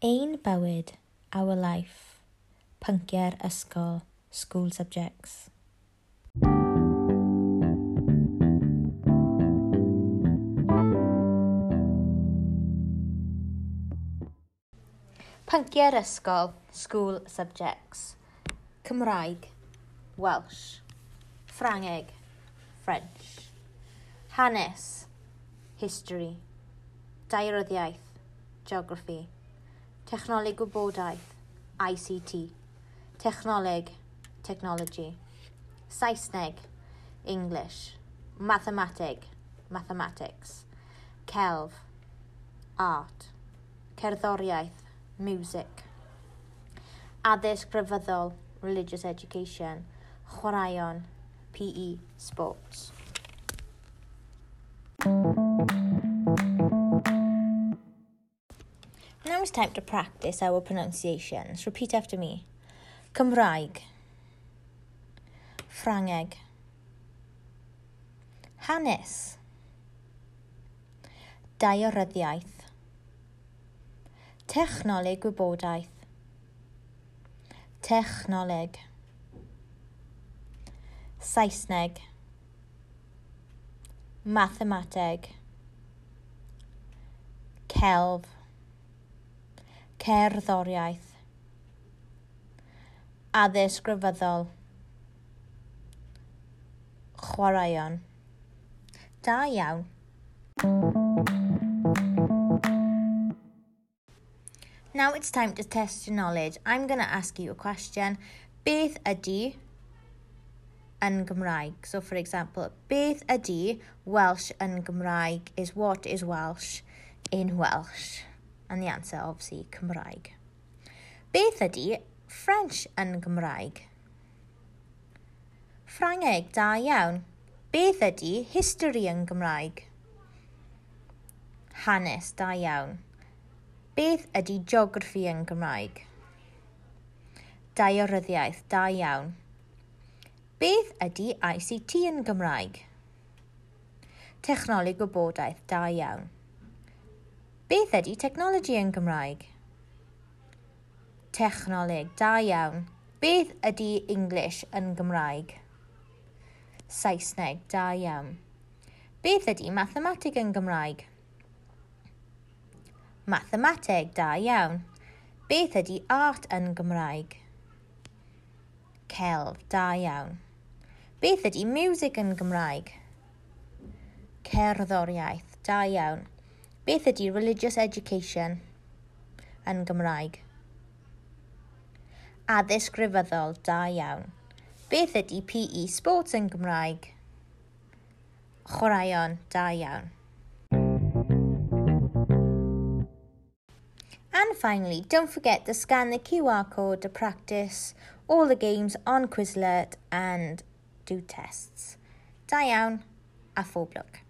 Ein Bywyd, Our Life, Pynciau'r Ysgol, School Subjects. Pynciau'r Ysgol, School Subjects. Cymraeg, Welsh. Ffrangeg, French. Hanes, History. Dairyddiaeth, Geography. Technoleg Gwybodaeth, ICT. Technoleg, Technology. Saesneg, English. Mathemateg, Mathematics. Celf, Art. Cerddoriaeth, Music. Addysg Grefyddol, Religious Education. Chwaraeon, PE, Sports now it's time to practice our pronunciations. Repeat after me. Cymraeg. Ffrangeg. Hanes. Daearyddiaeth. Technoleg gwybodaeth. Technoleg. Saesneg. Mathemateg. Celf cerddoriaeth addysg grefyddol chwaraeon da iawn Now it's time to test your knowledge. I'm going to ask you a question. Beth ydy yn Gymraeg? So, for example, beth ydy Welsh yn Gymraeg is what is Welsh in Welsh? And the answer, obviously, Cymraeg. Beth ydy French yn Gymraeg? Ffrangeg, da iawn. Beth ydy history yn Gymraeg? Hanes, da iawn. Beth ydy geography yn Gymraeg? Daearyddiaeth, da iawn. Beth ydy ICT yn Gymraeg? Technoleg gwybodaeth, da iawn. Beth ydy technology yn Gymraeg? Technoleg, da iawn. Beth ydy English yn Gymraeg? Saesneg, da iawn. Beth ydy mathematig yn Gymraeg? Mathemateg, da iawn. Beth ydy art yn Gymraeg? Celf, da iawn. Beth ydy music yn Gymraeg? Cerddoriaeth, da iawn. Beth ydy religious education yn Gymraeg? Addysg Grefyddol, da iawn. Beth ydy PE Sports yn Gymraeg? Chwaraeon, da iawn. And finally, don't forget to scan the QR code to practice all the games on Quizlet and do tests. Da iawn, a phob lwc.